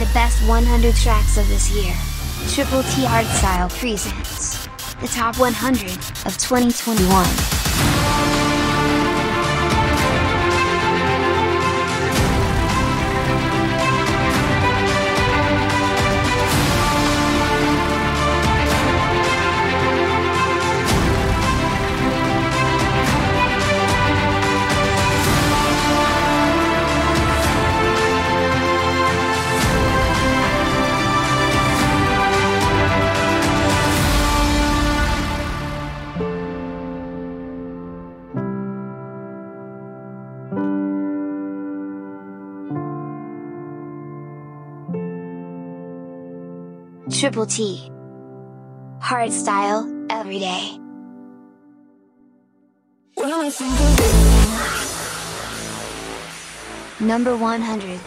the best 100 tracks of this year. Triple T Hardstyle presents the top 100 of 2021. Triple T. Hardstyle, every day. Number 100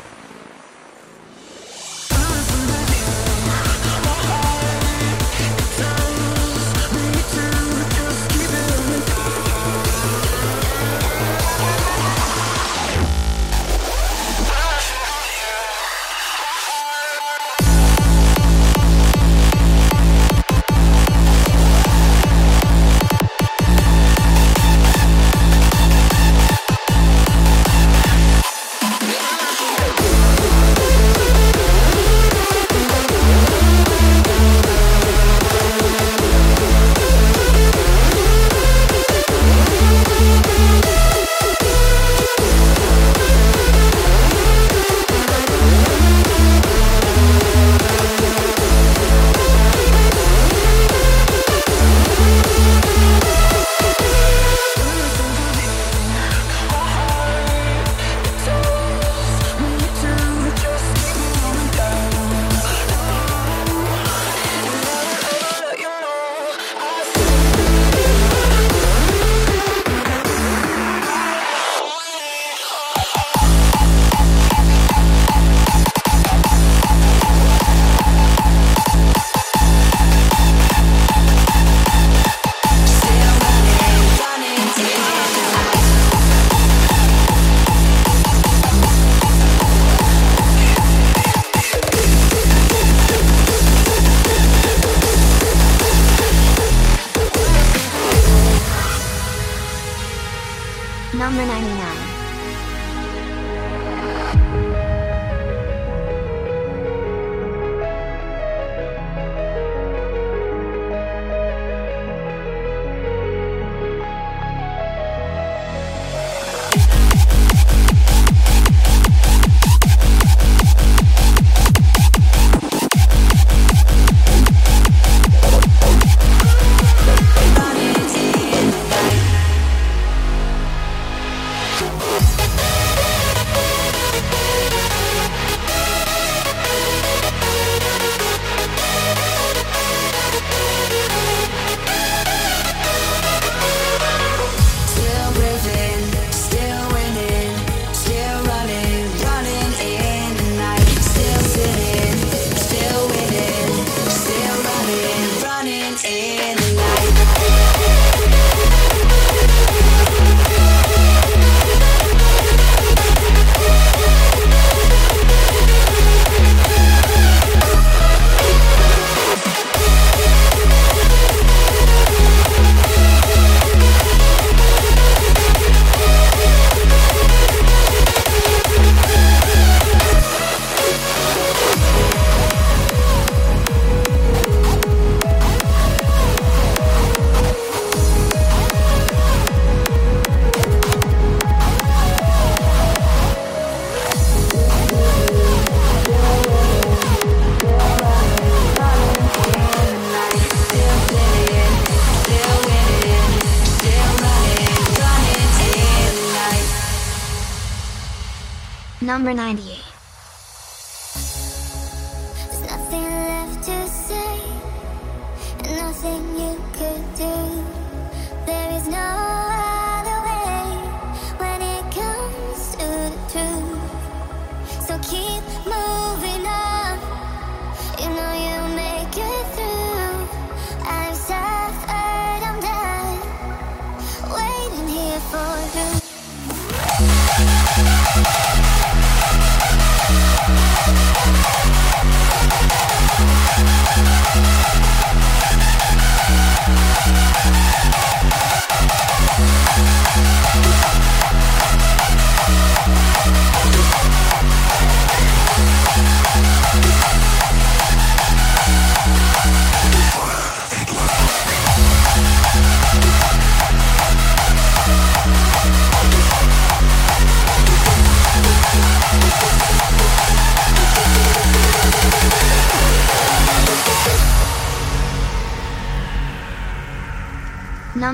number 90.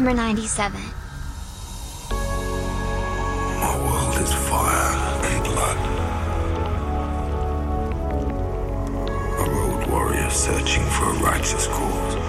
Number 97. My world is fire and blood. A road warrior searching for a righteous cause.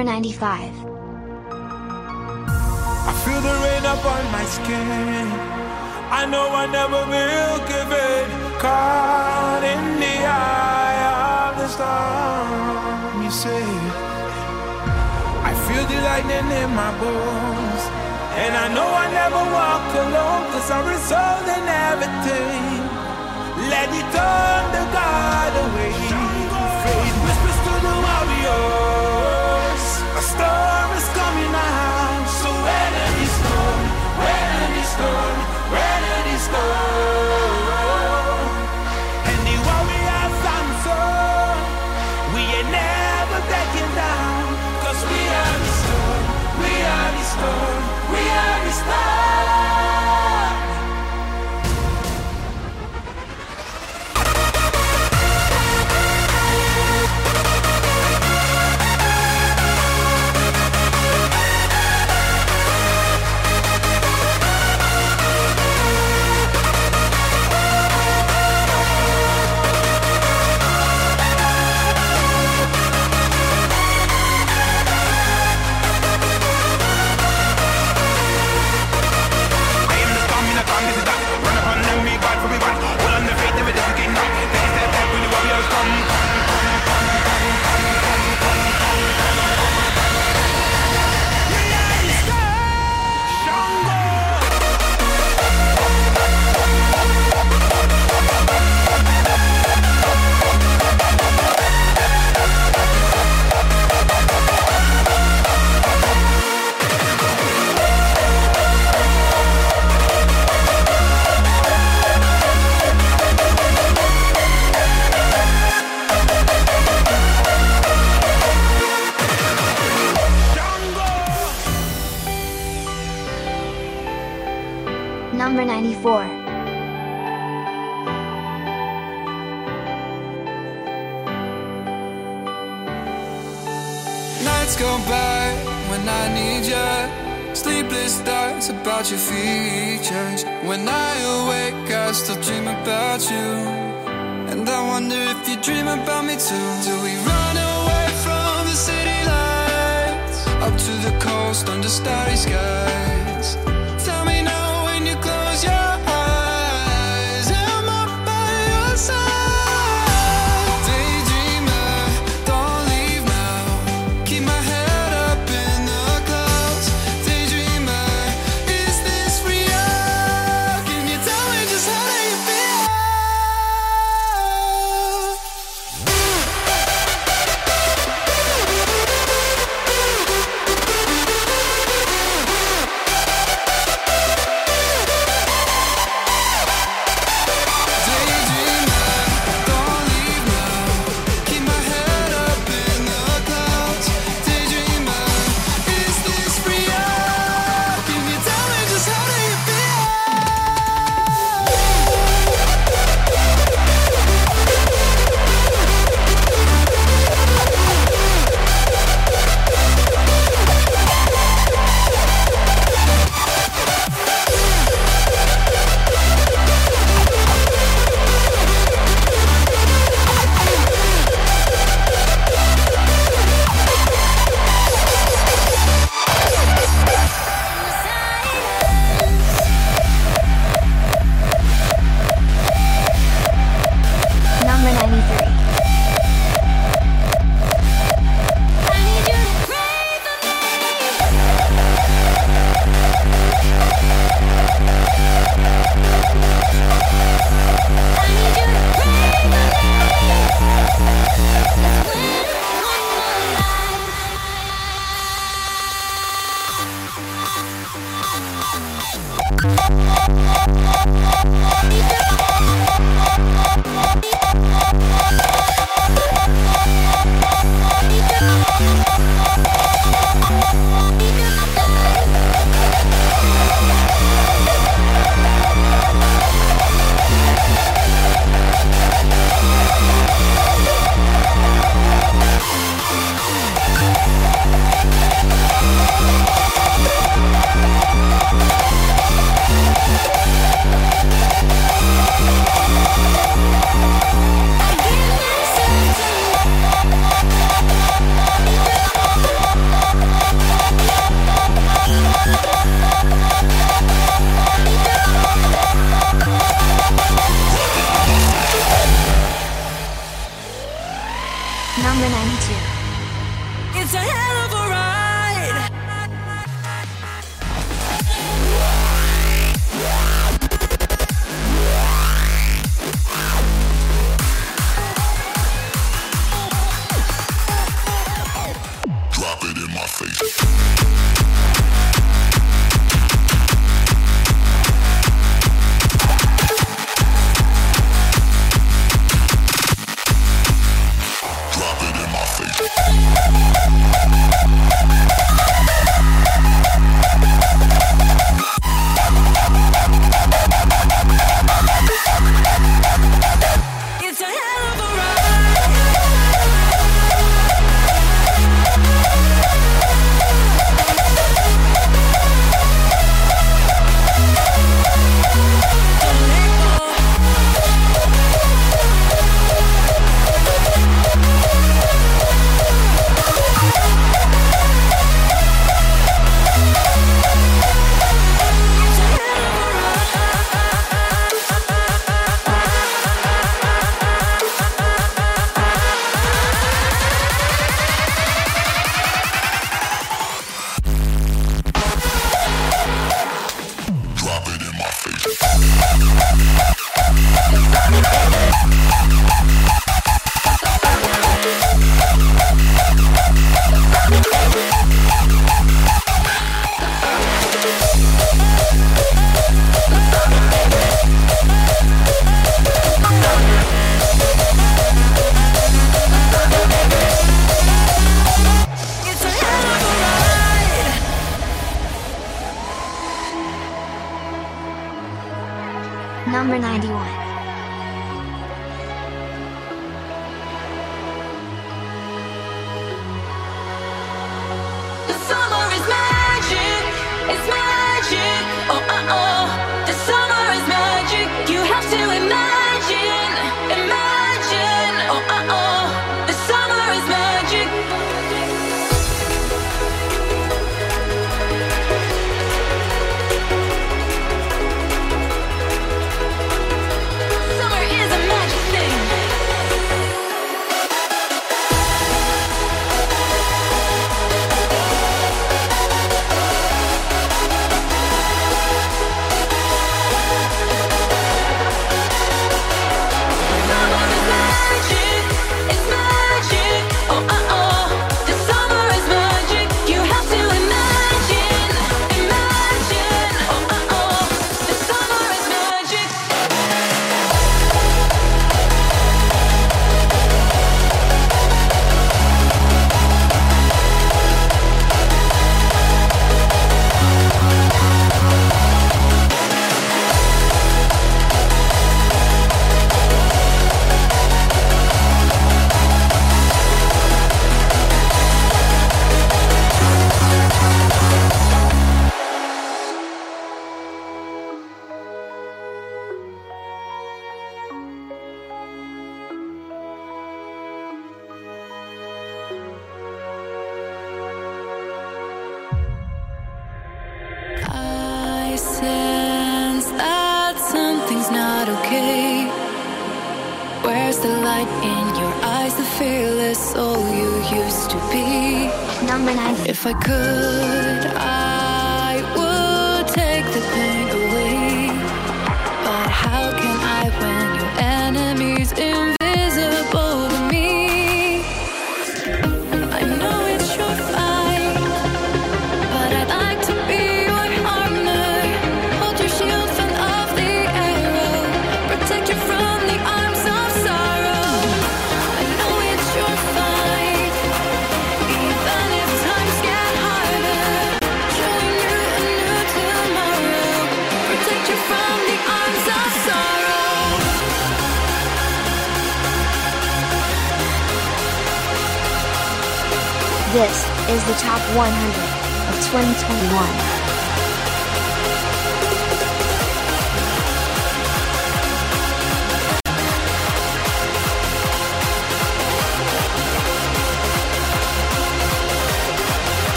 Number 95. I feel the rain up on my skin. I know I never will give it. Caught in the eye of the storm. You say, I feel the lightning in my bones. And I know I never walk alone, cause I'm resolved in everything. Let it turn the God away. Whispers to the warrior storm is coming out. So when it is gone, when it is gone, when it is gone. Number 94. Nights go by when I need you. Sleepless thoughts about your features. When I awake, I still dream about you. And I wonder if you dream about me too. Do we run away from the city lights? Up to the coast under starry skies.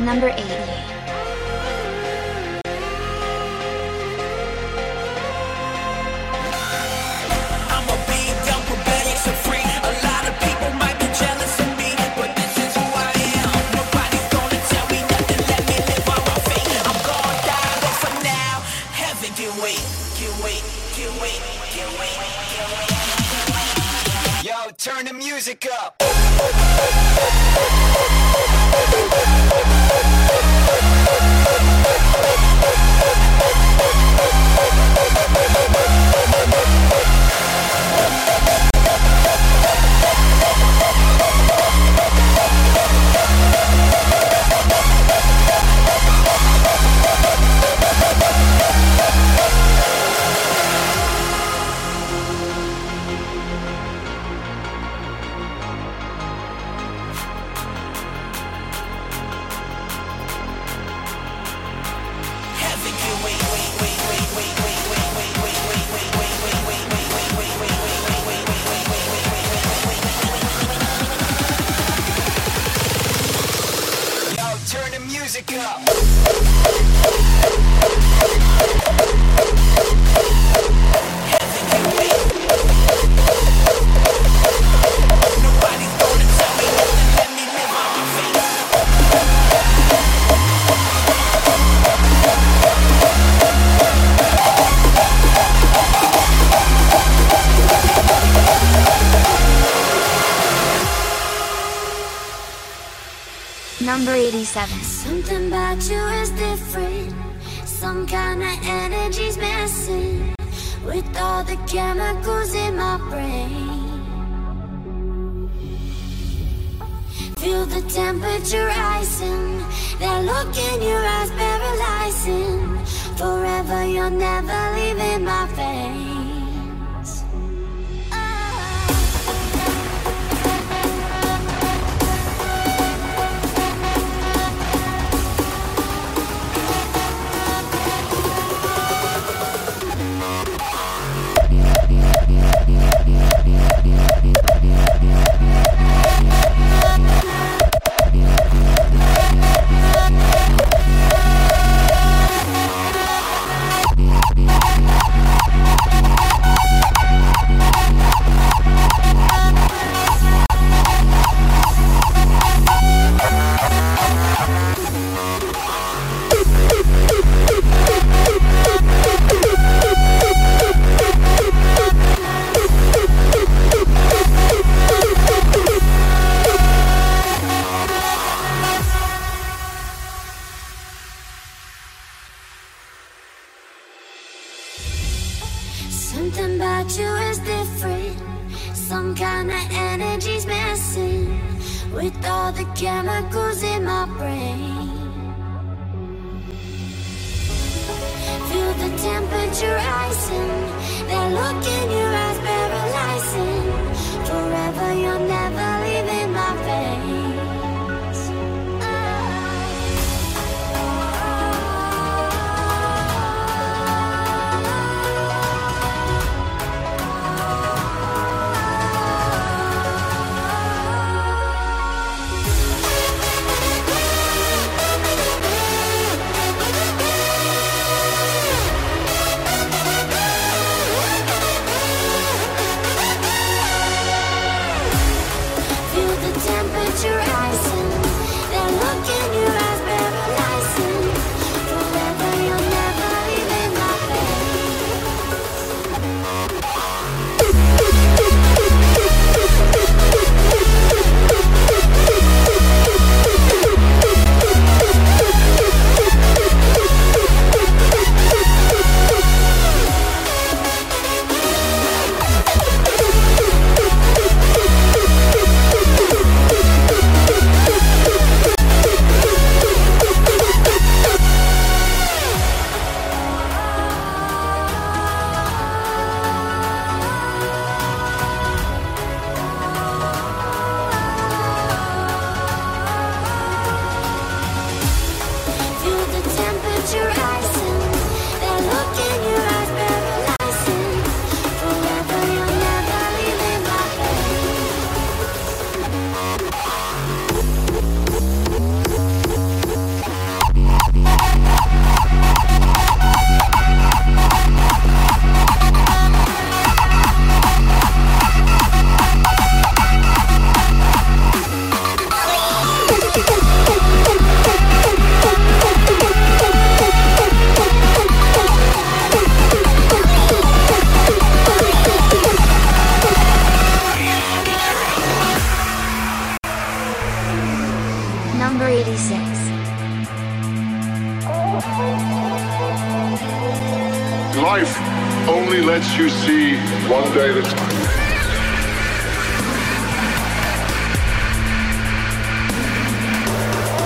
Number 88. music up. Number 87. Something about you is different. Some kind of energy's messing with all the chemicals in my brain. Feel the temperature rising. That look in your eyes paralyzing. Forever, you're never leaving my face.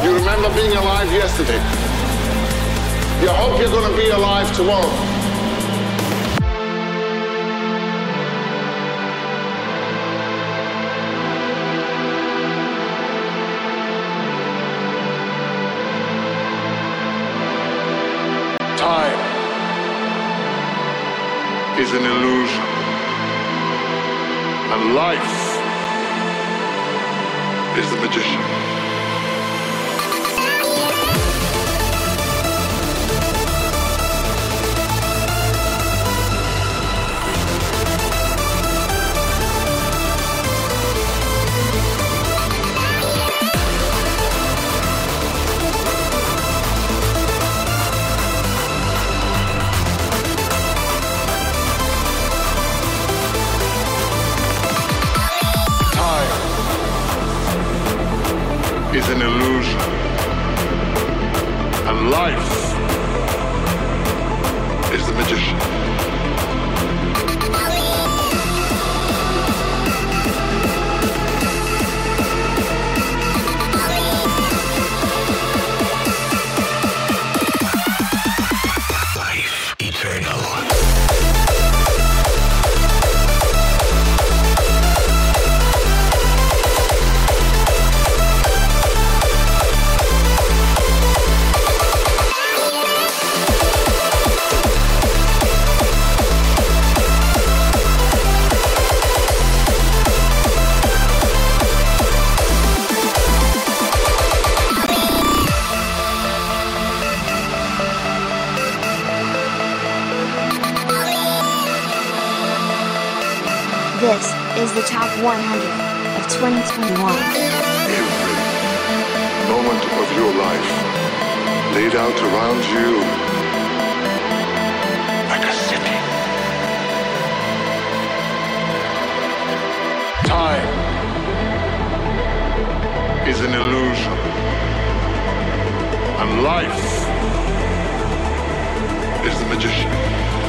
You remember being alive yesterday. You hope you're going to be alive tomorrow. Time is an illusion. And life is the magician. Life 100 of 2021. Every moment of your life laid out around you like a city. Time is an illusion. And life is the magician.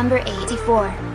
Number 84.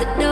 The door.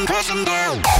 down, press down.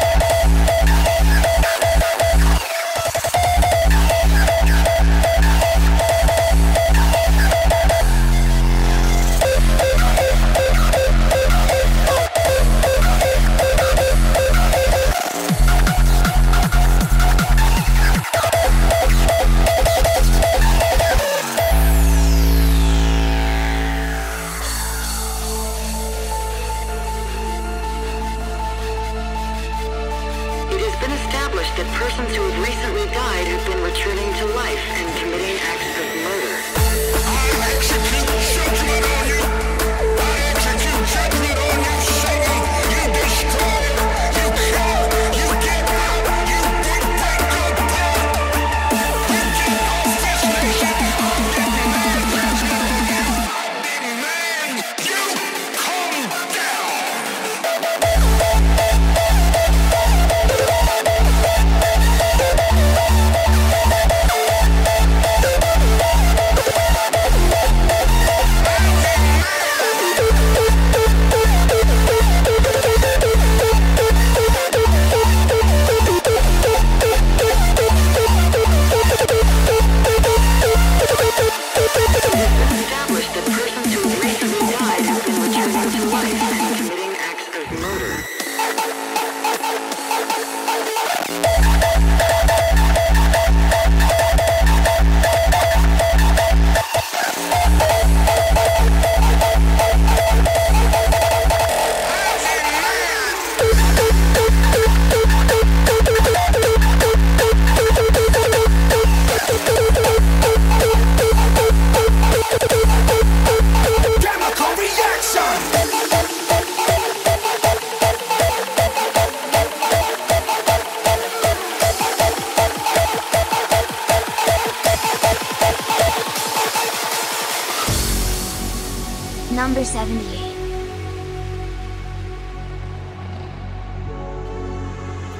Number 78.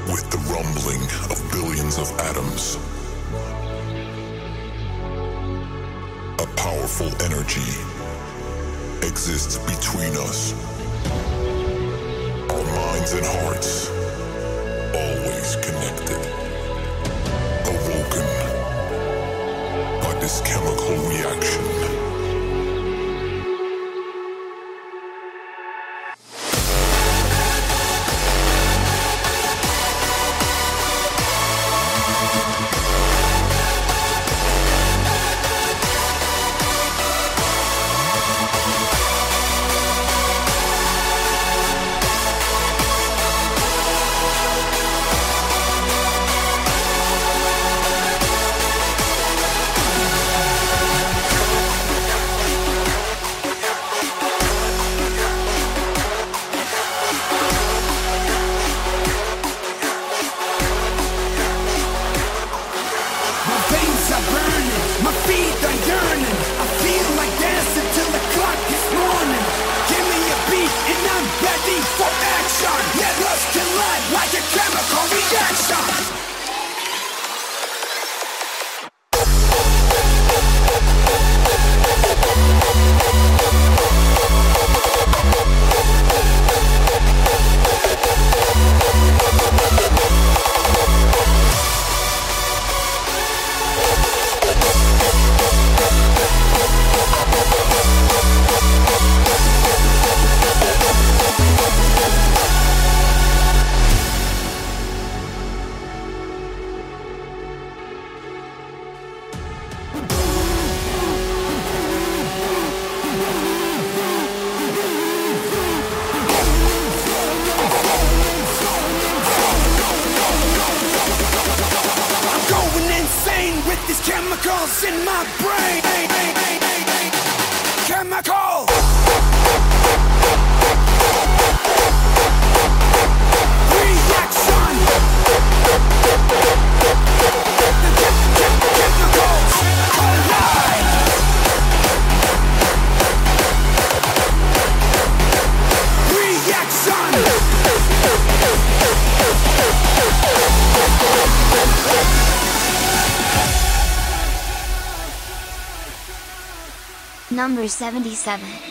With the rumbling of billions of atoms, a powerful energy exists between us. Our minds and hearts, always connected, awoken by this chemical reaction. chemicals in my brain. Chemical. Reaction. Chemicals collide. Reaction. Number 77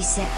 76